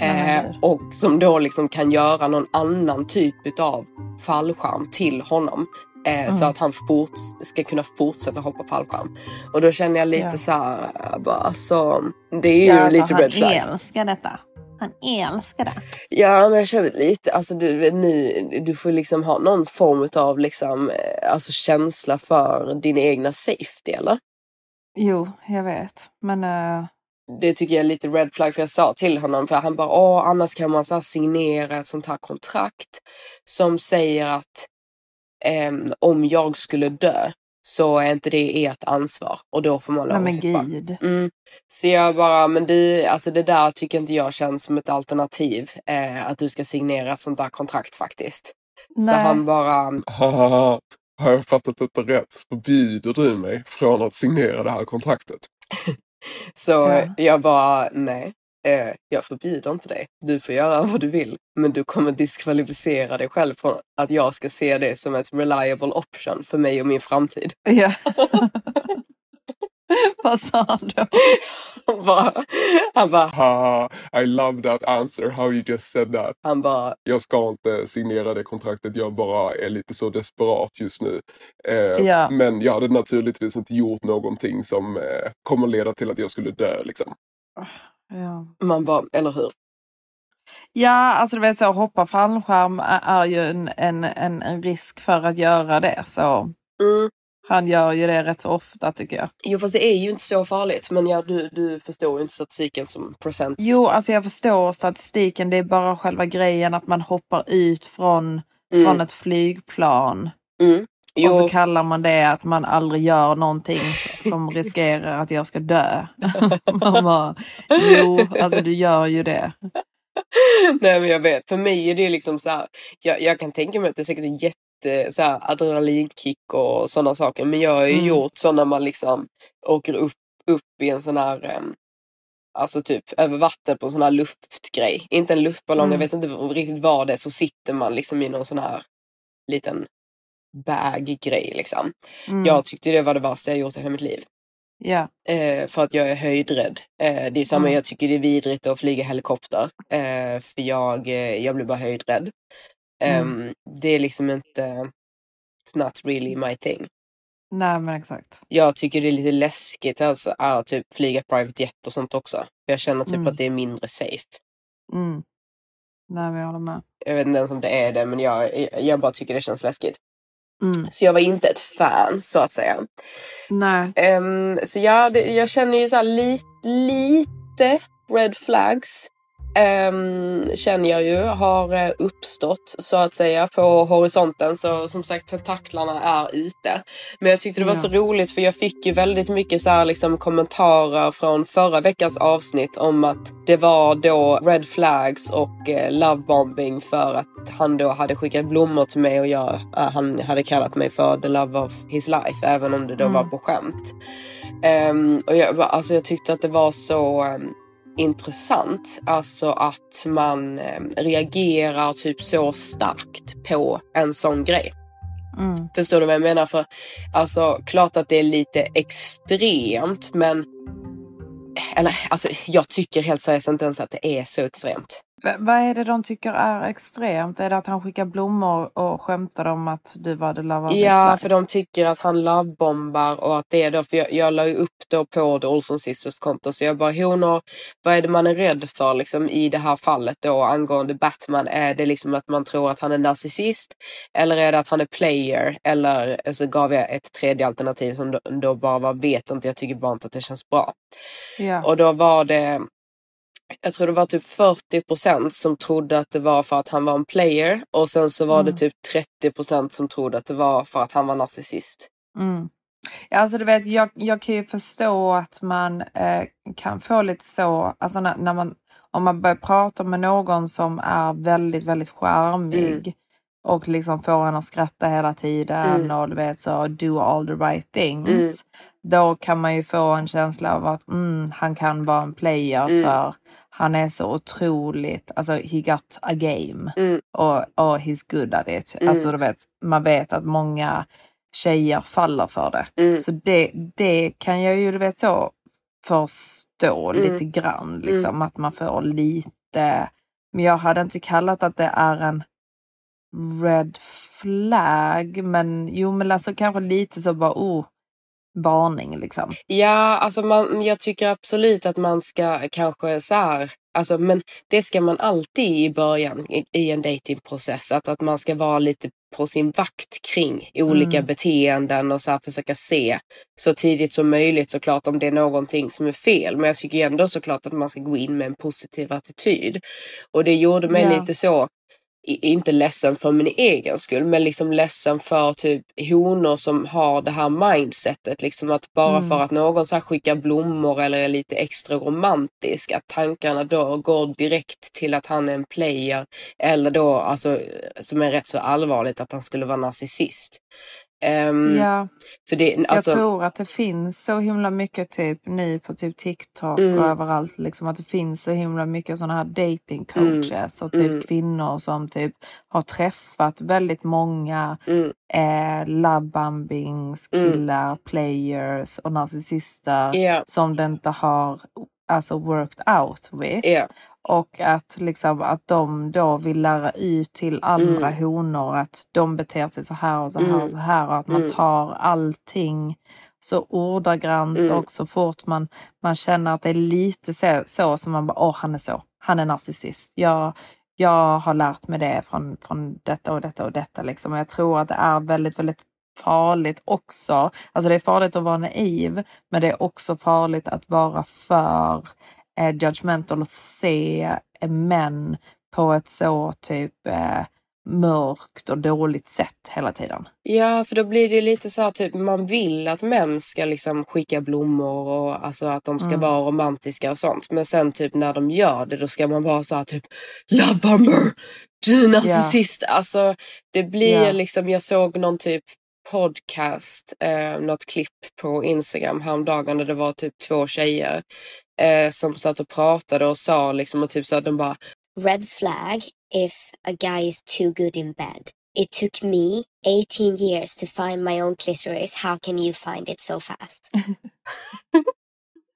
Eh, och som då liksom kan göra någon annan typ av fallskärm till honom. Eh, Så Mm. att han fort, ska kunna fortsätta hoppa fallskärm. Och då känner jag lite Ja. så här, bara, alltså, det är ju Ja, alltså, lite han red flag. älskar detta. Han älskar det. Ja, men jag känner lite, alltså du, ni, du får liksom ha någon form av liksom, eh, alltså känsla för din egna safety, eller? Jo, jag vet. Men eh, Det tycker jag är lite red flag, för jag sa till honom, för han bara, åh, annars kan man så signera ett sånt här kontrakt som säger att ehm, om jag skulle dö så är inte det ert ansvar och då får man lov nej att men gud. Mm. Så jag bara, men det, alltså det där tycker inte jag känns som ett alternativ. Eh, att du ska signera ett sånt där kontrakt faktiskt. Så Nej. han bara, Haha, har jag fattat detta rätt? Förbjuder du mig från att signera det här kontraktet? så Ja. jag bara, nej. Eh, jag förbjuder inte dig. Du får göra vad du vill. Men du kommer diskvalificera dig själv från att jag ska se det som ett reliable option för mig och min framtid. Ja. Vad sa han då? Han bara, han bara, Haha, I love that answer, how you just said that. han bara, Jag ska inte signera det kontraktet, jag bara är lite så desperat just nu. Eh, Ja. Men jag hade naturligtvis inte gjort någonting som eh, kommer leda till att jag skulle dö. Liksom. Ja. man bara, eller hur? Ja, alltså du vet så hoppa fallskärm är ju en, en, en, en risk för att göra det. Så Mm. Han gör ju det rätt så ofta tycker jag. Jo fast det är ju inte så farligt. Men ja, du, du förstår ju inte statistiken som procent. Jo, alltså jag förstår statistiken. Det är bara själva grejen att man hoppar ut från, mm. från ett flygplan. Mm. Och så kallar man det att man aldrig gör någonting som riskerar att jag ska dö. man bara, jo, alltså du gör ju det. Nej men jag vet, för mig är det liksom så här, jag, jag kan tänka mig att det är säkert en jätte så här, adrenalinkick och sådana saker. Men jag har ju mm. gjort så när man liksom åker upp, upp i en sån här um, Alltså typ över vatten på en sån här luftgrej. Inte en luftballong, mm. jag vet inte riktigt vad det är. Så sitter man liksom i någon sån här liten bag-grej liksom. Mm. Jag tyckte det var det värsta jag gjort i hela mitt liv. Ja. Eh, för att jag är höjdrädd. Eh, det är samma, mm. jag tycker det är vidrigt att flyga helikopter. Eh, för jag, eh, jag blir bara höjdrädd. Mm. Ehm, det är liksom inte, it's not really my thing. Nej men exakt. Jag tycker det är lite läskigt alltså, att typ flyga private jet och sånt också. För jag känner typ mm. att det är mindre safe. Mm. Nej men jag håller med. Jag vet inte ens om det är det men jag, jag bara tycker det känns läskigt. Mm. Så jag var inte ett fan så att säga. Nej. Um, så ja, det, jag känner ju så lite, lite red flags um, känner jag ju har eh, uppstått så att säga på horisonten. Så som sagt tentaklarna är ute. Men jag tyckte det var ja. så roligt för jag fick ju väldigt mycket så här, liksom, kommentarer från förra veckans avsnitt om att det var då red flags och eh, lovebombing för att han då hade skickat blommor till mig och jag, uh, han hade kallat mig för the love of his life även om det då mm. var på skämt. Um, och jag, alltså, jag tyckte att det var så um, intressant. Alltså att man eh, reagerar typ så starkt på en sån grej. Mm. Förstår du vad jag menar? För alltså klart att det är lite extremt men eller alltså jag tycker helt seriöst inte ens att det är så extremt. V vad är det de tycker är extremt? Är det att han skickar blommor och skämtar om att du var the love of Ja, för de tycker att han lovebombar och att det är då, för jag, jag la ju upp då på The Olson Sisters konto så jag bara honor, vad är det man är rädd för liksom i det här fallet då angående Batman? Är det liksom att man tror att han är narcissist eller är det att han är player? Eller så gav jag ett tredje alternativ som då, då bara var vet inte, jag tycker bara inte att det känns bra. Ja. Och då var det jag tror det var typ 40 procent som trodde att det var för att han var en player och sen så var mm. det typ 30 procent som trodde att det var för att han var narcissist. Mm. Alltså du vet, jag, jag kan ju förstå att man eh, kan få lite så, alltså när, när, man, om man börjar prata med någon som är väldigt, väldigt charmig mm. och liksom får en att skratta hela tiden mm. och du vet så do all the right things. Mm. Då kan man ju få en känsla av att mm, han kan vara en player mm. för han är så otroligt, alltså he got a game mm. och, och he's good at it. Mm. Alltså du vet, man vet att många tjejer faller för det. Mm. Så det, det kan jag ju du vet så förstå Mm. lite grann liksom att man får lite, men jag hade inte kallat att det är en red flag men jo men alltså kanske lite så bara oh varning liksom. Ja, alltså man, jag tycker absolut att man ska kanske så här, alltså, men det ska man alltid i början i, i en datingprocess. Att, att man ska vara lite på sin vakt kring olika Mm. beteenden och så här försöka se så tidigt som möjligt såklart om det är någonting som är fel. Men jag tycker ändå såklart att man ska gå in med en positiv attityd. Och det gjorde mig Ja. lite så inte ledsen för min egen skull, men liksom ledsen för typ honor som har det här mindsetet. Liksom att bara Mm. för att någon så här skickar blommor eller är lite extra romantisk, att tankarna då går direkt till att han är en player. Eller då, alltså, som är rätt så allvarligt, att han skulle vara narcissist. Ehm, Ja. För det, alltså, jag tror att det finns så himla mycket typ nu på typ TikTok Mm. och överallt liksom att det finns så himla mycket sådana här dating coaches och typ Mm. kvinnor som typ har träffat väldigt många Mm. eh, love-bombings, Mm. killar, players och narcissister Ja. som det inte har alltså worked out with. Ja. Och att, liksom, att de då vill lära ut till andra Mm. honor att de beter sig så här och så här Mm. och så här och att man Mm. tar allting så ordagrant Mm. och så fort man, man känner att det är lite så, så som man bara, åh han är så, han är narcissist. Jag, jag har lärt mig det från, från detta och detta och detta liksom. Och jag tror att det är väldigt, väldigt farligt också. Alltså det är farligt att vara naiv, men det är också farligt att vara för eh, judgmental och se män på ett så typ eh, mörkt och dåligt sätt hela tiden. Ja, för då blir det lite så här typ man vill att män ska liksom skicka blommor och alltså att de ska Mm. vara romantiska och sånt. Men sen typ när de gör det då ska man vara så här typ Love bomber! Du narcissist! Alltså det blir Ja. liksom, jag såg någon typ podcast, eh, något klipp på Instagram häromdagen där det var typ två tjejer eh, som satt och pratade och sa liksom och typ så att de bara Red flag if a guy is too good in bed. It took me 18 years to find my own clitoris. How can you find it so fast?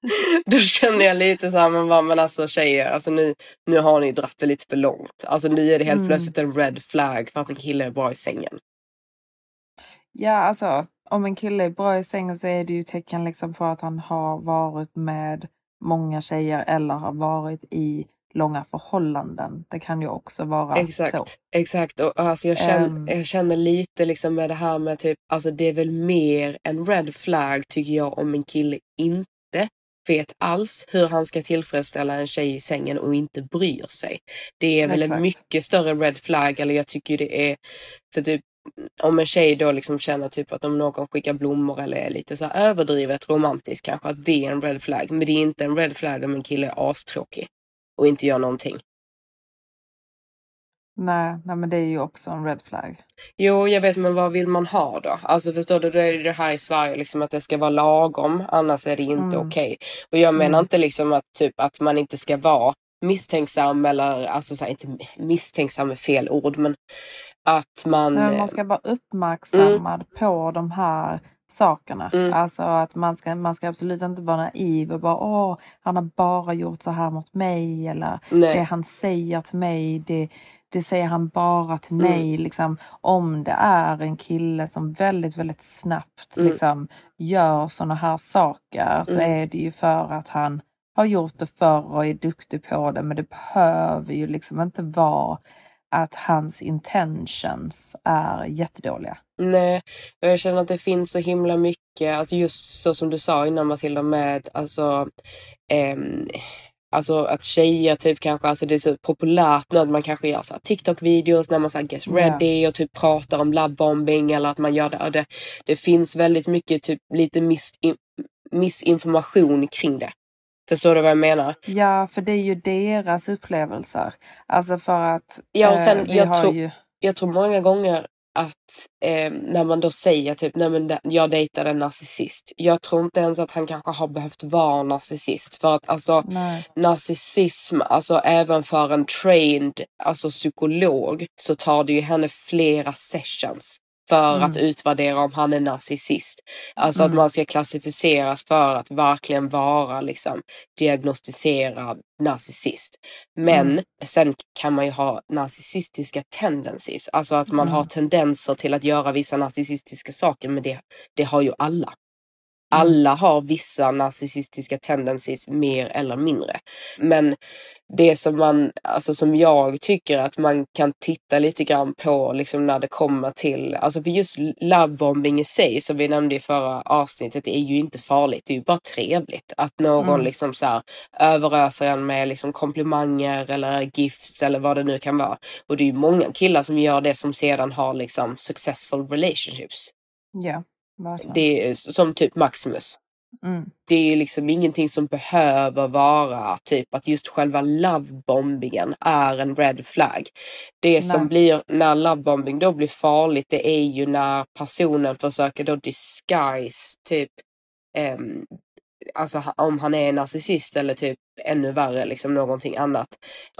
Då känner jag lite så här, men, vad, men alltså tjejer, alltså nu, nu har ni dratt det lite för långt. Alltså nu är det helt Mm. plötsligt en red flag för att en kille är bra i sängen. Ja, alltså om en kille är bra i sängen så är det ju tecken liksom på att han har varit med många tjejer eller har varit i långa förhållanden. Det kan ju också vara Exakt, så. exakt. Och alltså jag, känner, Ehm. jag känner lite liksom med det här med typ, alltså det är väl mer en red flag tycker jag om en kille inte vet alls hur han ska tillfredsställa en tjej i sängen och inte bryr sig. Det är väl Exakt. en mycket större red flag, eller jag tycker det är, för typ om en tjej då liksom känner typ att om någon skickar blommor eller är lite så överdrivet romantisk kanske att det är en red flag. Men det är inte en red flag om en kille är astråkig och inte gör någonting. Nej, nej, men det är ju också en red flag. Jo, jag vet, men vad vill man ha då? Alltså förstår du, då är det här i Sverige liksom att det ska vara lagom, annars är det inte Mm. okej. Och jag menar Mm. inte liksom att typ att man inte ska vara misstänksam eller alltså så här, inte misstänksam är fel ord, men att man... Men man ska vara uppmärksammad på de här sakerna. Mm. Alltså att man ska, man ska absolut inte vara naiv och bara åh, han har bara gjort så här mot mig eller Nej. det han säger till mig, det, det säger han bara till Mm. mig. Liksom, om det är en kille som väldigt, väldigt snabbt Mm. liksom, gör sådana här saker så Mm. är det ju för att han har gjort det förr och är duktig på det. Men det behöver ju liksom inte vara att hans intentions är jättedåliga. Nej, och jag känner att det finns så himla mycket, alltså just så som du sa innan Matilda med alltså, ehm, alltså att tjejer typ kanske, alltså det är så populärt nu att man kanske gör så här TikTok-videos när man så här get Ja. ready och typ pratar om lovebombing eller att man gör det. Och det, det finns väldigt mycket typ lite miss, missinformation kring det. Förstår du vad jag menar? Ja, för det är ju deras upplevelser. Alltså för att Ja, och sen eh, jag, tror, ju... jag tror många gånger att eh, när man då säger typ, nej men jag dejtade en narcissist. Jag tror inte ens att han kanske har behövt vara narcissist. För att alltså Nej. narcissism, alltså även för en trained alltså psykolog så tar det ju henne flera sessions för Mm. att utvärdera om han är narcissist. Alltså att Mm. man ska klassificeras för att verkligen vara liksom diagnostiserad narcissist. Men Mm. sen kan man ju ha narcissistiska tendencies, alltså att man har tendenser till att göra vissa narcissistiska saker, men det, det har ju alla. Mm. Alla har vissa narcissistiska tendencies mer eller mindre. Men det som man, alltså som jag tycker att man kan titta lite grann på liksom när det kommer till, alltså för just lovebombing i sig som vi nämnde i förra avsnittet är ju inte farligt, det är ju bara trevligt att någon Mm. liksom så här överöser en med liksom komplimanger eller gifts eller vad det nu kan vara. Och det är ju många killar som gör det som sedan har liksom successful relationships. Ja, verkligen. Det är som typ Maximus Mm. det är liksom ingenting som behöver vara typ att just själva lovebombingen är en red flag. Det som Nej. blir när lovebombing då blir farligt det är ju när personen försöker då disguise typ ehm, alltså om han är narcissist eller typ ännu värre liksom någonting annat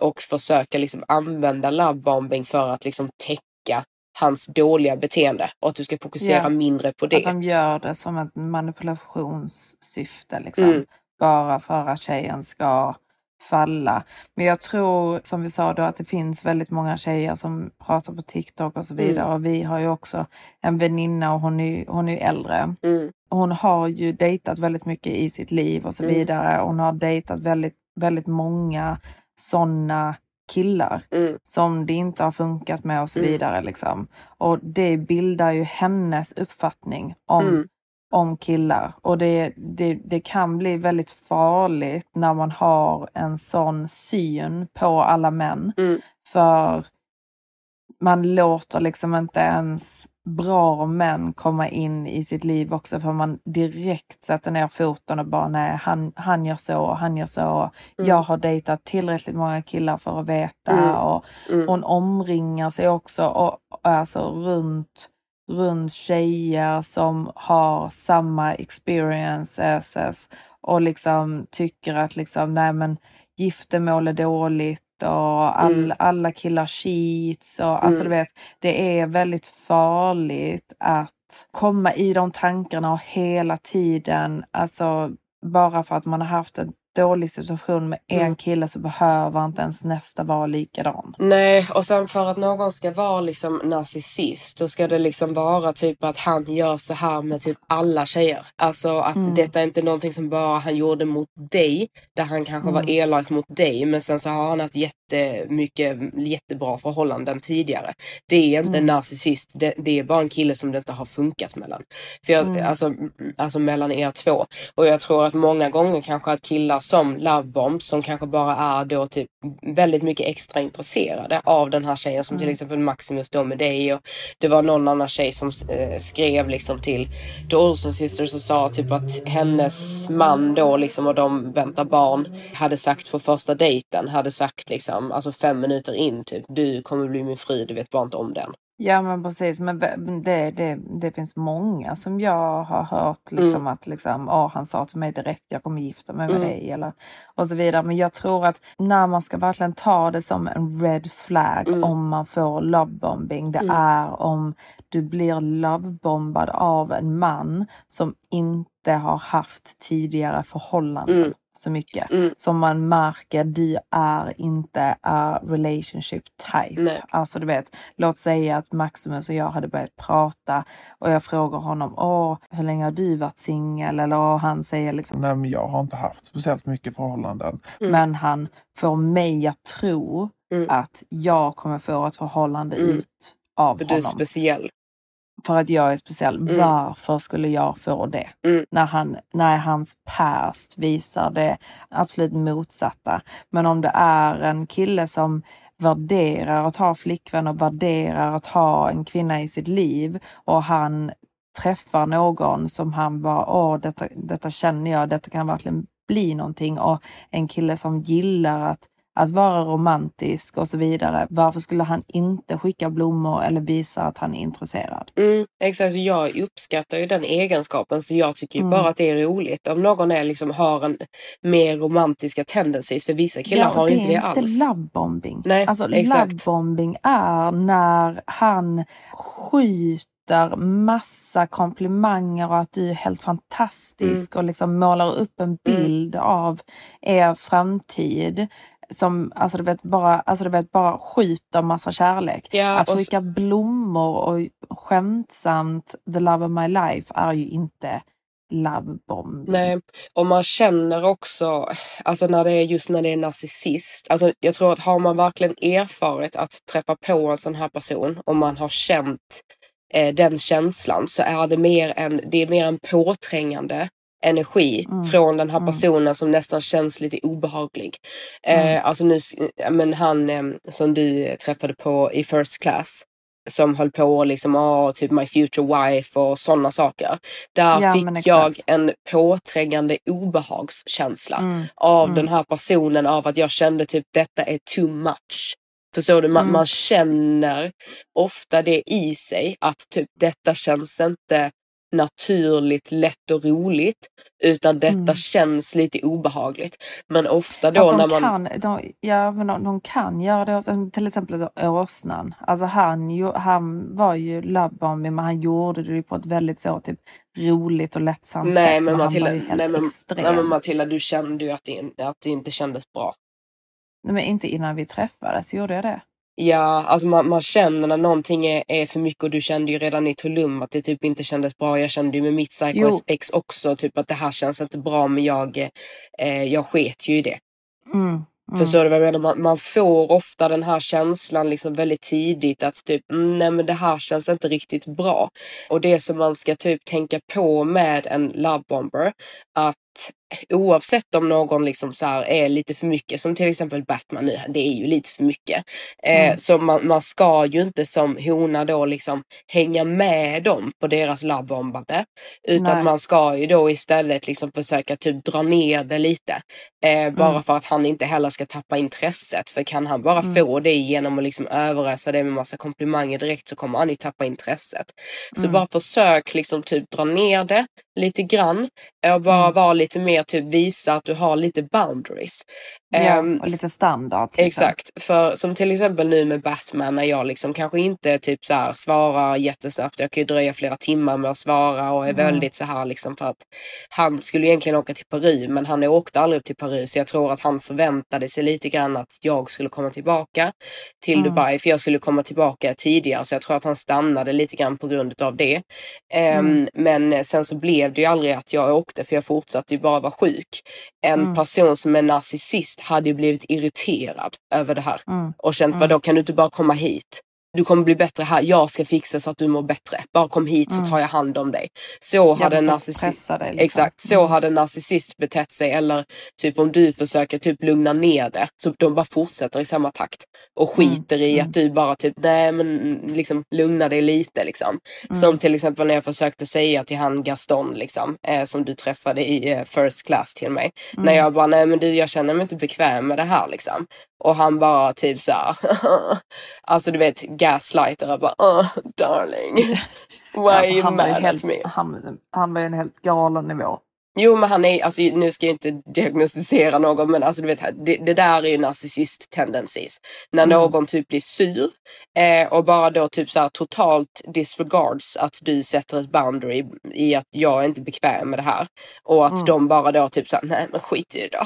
och försöka liksom använda lovebombing för att liksom täcka hans dåliga beteende och att du ska fokusera Ja. mindre på Att det. de gör det som ett manipulationssyfte liksom. Mm. Bara för att tjejen ska falla. Men jag tror, som vi sa då, att det finns väldigt många tjejer som pratar på TikTok och så Mm. vidare. Och vi har ju också en väninna och hon är, hon är äldre. Mm. Hon har ju dejtat väldigt mycket i sitt liv och så Mm. vidare. Hon har dejtat väldigt, väldigt många sådana killar Mm. som det inte har funkat med och så Mm. vidare. Liksom. Och det bildar ju hennes uppfattning om, Mm. om killar. Och det, det, det kan bli väldigt farligt när man har en sån syn på alla män. Mm. För man låter liksom inte ens bra män komma in i sitt liv också för man direkt sätter ner foten och bara nej, han, han gör så, han gör så. Mm. Jag har dejtat tillräckligt många killar för att veta Mm. och Mm. hon omringar sig också och, alltså runt runt tjejer som har samma experiences och liksom tycker att liksom, nej men giftermål är dåligt och all, Mm. alla killar cheats och alltså Mm. du vet, det är väldigt farligt att komma i de tankarna och hela tiden, alltså bara för att man har haft en dålig situation med en Mm. kille så behöver inte ens nästa vara likadan. Nej, och sen för att någon ska vara liksom narcissist då ska det liksom vara typ att han gör så här med typ alla tjejer. Alltså att Mm. detta är inte någonting som bara han gjorde mot dig, där han kanske var Mm. elak mot dig, men sen så har han haft jättemycket, jättebra förhållanden tidigare. Det är inte en Mm. narcissist, det, det är bara en kille som det inte har funkat mellan. För jag, Mm. alltså, alltså mellan er två. Och jag tror att många gånger kanske att killar som lovebombs som kanske bara är då typ väldigt mycket extra intresserade av den här tjejen som till Mm. exempel Maximus då med dig och det var någon annan tjej som eh, skrev liksom till The Olsen Sisters och sa typ att hennes man då liksom och de väntar barn hade sagt på första dejten hade sagt liksom alltså fem minuter in typ du kommer bli min fru du vet bara inte om den. Ja men precis, men det, det, det finns många som jag har hört liksom Mm. att liksom, åh, han sa till mig direkt jag kommer gifta mig med Mm. dig eller och så vidare. Men jag tror att när man ska verkligen ta det som en red flag Mm. om man får lovebombing, det Mm. är om du blir lovebombad av en man som inte har haft tidigare förhållanden Mm. Så mycket. Mm. Som man märker, du är inte a relationship type. Nej. Alltså du vet, låt säga att Maximus och jag hade börjat prata och jag frågar honom, åh, hur länge har du varit singel? Eller och han säger liksom, Nej, men jag har inte haft speciellt mycket förhållanden. Mm. men han får mig att tro Mm. att jag kommer få ett förhållande Mm. ut av För du är honom. speciell. För att jag är speciell. Mm. Varför skulle jag få det? Mm. När, han, när hans past visar det absolut motsatta. Men om det är en kille som värderar att ha flickvän och värderar att ha en kvinna i sitt liv och han träffar någon som han bara, åh detta, detta känner jag, detta kan verkligen bli någonting och en kille som gillar att att vara romantisk och så vidare. Varför skulle han inte skicka blommor eller visa att han är intresserad? Mm, exakt, jag uppskattar ju den egenskapen så jag tycker Mm. bara att det är roligt. Om någon är liksom, har en mer romantiska tendencies, för vissa killar har ju inte det alls. Det är inte lovebombing. Nej, alltså exakt. lovebombing är när han skjuter massa komplimanger och att du är helt fantastisk Mm. och liksom målar upp en bild av er framtid som alltså du vet, bara, alltså du vet, bara skjuter massa kärlek. Ja, att skicka blommor och skämtsamt the love of my life är ju inte lovebombing. Nej, och man känner också, alltså när det är just när det är narcissist, alltså jag tror att har man verkligen erfarit att träffa på en sån här person och man har känt eh, den känslan så är det mer en, det är mer en påträngande energi Mm. från den här Mm. personen som nästan känns lite obehaglig. Eh, Mm. alltså nu, men han eh, som du träffade på i first class som höll på liksom, ah, typ my future wife och sådana saker. Där Ja, fick jag en påträngande obehagskänsla Mm, av mm. den här personen av att jag kände typ detta är too much. Förstår du? Man, Mm. man känner ofta det i sig att typ detta känns inte naturligt, lätt och roligt utan detta Mm. känns lite obehagligt. Men ofta då Fast när man... kan, de, ja, men de, de kan göra det. Alltså, Till exempel åsnan. Alltså han, han var ju lovebombing men han gjorde det på ett väldigt så typ roligt och lättsamt Nej sätt. men, Matilda, nej, men, nej men Matilda, du kände ju att det, att det inte kändes bra. Nej, men inte innan vi träffades, gjorde jag det? Ja, alltså man, man känner när någonting är, är för mycket och du kände ju redan i Tulum att det typ inte kändes bra. Jag kände ju med mitt Psycho ex också typ att det här känns inte bra men jag, eh, jag sket ju i det. Mm, Förstår du vad jag menar? Man, man får ofta den här känslan liksom väldigt tidigt att typ, "Mm, nej men det här känns inte riktigt bra. Och det som man ska typ tänka på med en love bomber, att oavsett om någon liksom så är lite för mycket, som till exempel Batman nu, det är ju lite för mycket. Eh, Mm. Så man, man ska ju inte som hona då liksom hänga med dem på deras lovebombande. Utan Nej. man ska ju då istället liksom försöka typ dra ner det lite. Eh, bara Mm. för att han inte heller ska tappa intresset. För kan han bara Mm. få det genom att liksom överösa det med massa komplimanger direkt så kommer han ju tappa intresset. Så Mm. bara försök liksom typ dra ner det lite grann. Och bara Mm. vara lite mer typ visa att du har lite boundaries. Ja, Ehm, och lite standard. liksom. Exakt, för som till exempel nu med Batman när jag liksom kanske inte typ så här svarar jättesnabbt. Jag kan ju dröja flera timmar med att svara och är Mm. väldigt så här liksom för att han skulle egentligen åka till Peru men han åkte aldrig till Peru så jag tror att han förväntade sig lite grann att jag skulle komma tillbaka till Mm. Dubai för jag skulle komma tillbaka tidigare så jag tror att han stannade lite grann på grund av det. Mm. Men sen så blev det ju aldrig att jag åkte för jag fortsatte ju bara vara sjuk. En Mm. person som är narcissist hade ju blivit irriterad över det här Mm. och känt Mm. vadå kan du inte bara komma hit? Du kommer bli bättre här. Jag ska fixa så att du mår bättre. Bara kom hit så Mm. tar jag hand om dig. Så hade en så narcissist... liksom. Exakt, så hade en narcissist betett sig. Eller typ om du försöker typ lugna ner det. Så de bara fortsätter i samma takt. Och skiter i Mm. att du bara typ, nej men liksom lugna dig lite liksom. Mm. Som till exempel när jag försökte säga till han Gaston liksom. Eh, som du träffade i eh, first class till mig. Mm. När jag bara, nej men du jag känner mig inte bekväm med det här liksom. Och han bara typ såhär, alltså du vet gaslighter och bara, oh, darling. Why are you mad helt, at me? Han, han var ju en helt galen nivå. Jo men han är, alltså nu ska jag inte diagnostisera någon men alltså du vet det, det där är ju narcissist tendencies. När Mm. någon typ blir sur eh, och bara då typ så här totalt disregards att du sätter ett boundary i att jag är inte bekväm med det här. Och att Mm. de bara då typ så här, nej men skit i det då.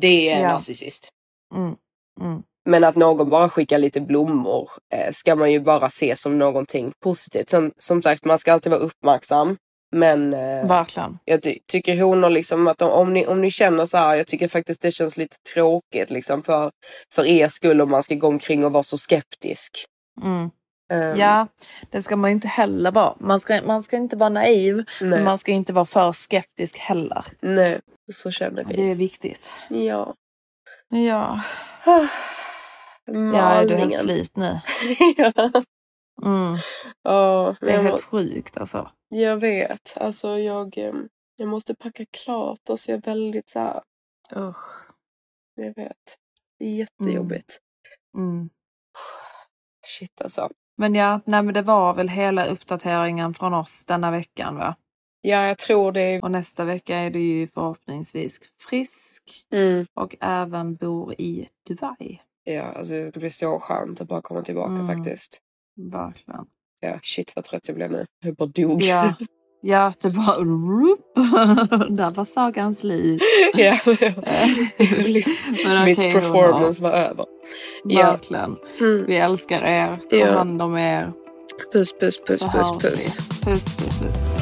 Det är en Ja. narcissist. Mm. Men att någon bara skickar lite blommor eh, ska man ju bara se som någonting positivt. Sen, som sagt, man ska alltid vara uppmärksam. Men eh, Verkligen. jag ty tycker honor liksom att om, ni, om ni känner så här, jag tycker faktiskt det känns lite tråkigt liksom för, för er skull om man ska gå omkring och vara så skeptisk. Mm. Ehm, Ja, det ska man ju inte heller vara. Man ska, man ska inte vara naiv, Nej. men man ska inte vara för skeptisk heller. Nej, så känner Det vi. är viktigt. Ja. Ja, Malningen. ja är du helt slut nu? ja. Mm. Ja, Det är helt sjukt alltså. jag vet. Alltså jag, jag måste packa klart och så är jag väldigt så här, Usch. jag vet. Det är jättejobbigt. Mm. Shit alltså. Men ja, nej, men det var väl hela uppdateringen från oss denna veckan va? Ja, jag tror det. Och nästa vecka är du ju förhoppningsvis frisk Mm. och även bor i Dubai. Ja, alltså det ska bli så skönt att bara komma tillbaka Mm. faktiskt. Verkligen. Ja, shit vad trött jag blev nu. Jag bara dog. Ja, ja det var Där var sagan slut. ja. liksom, Men mitt performance var över. Ja. Verkligen. Mm. Vi älskar er. Ta Ja. hand om er. Puss, puss, puss, puss, puss. Puss, puss, puss.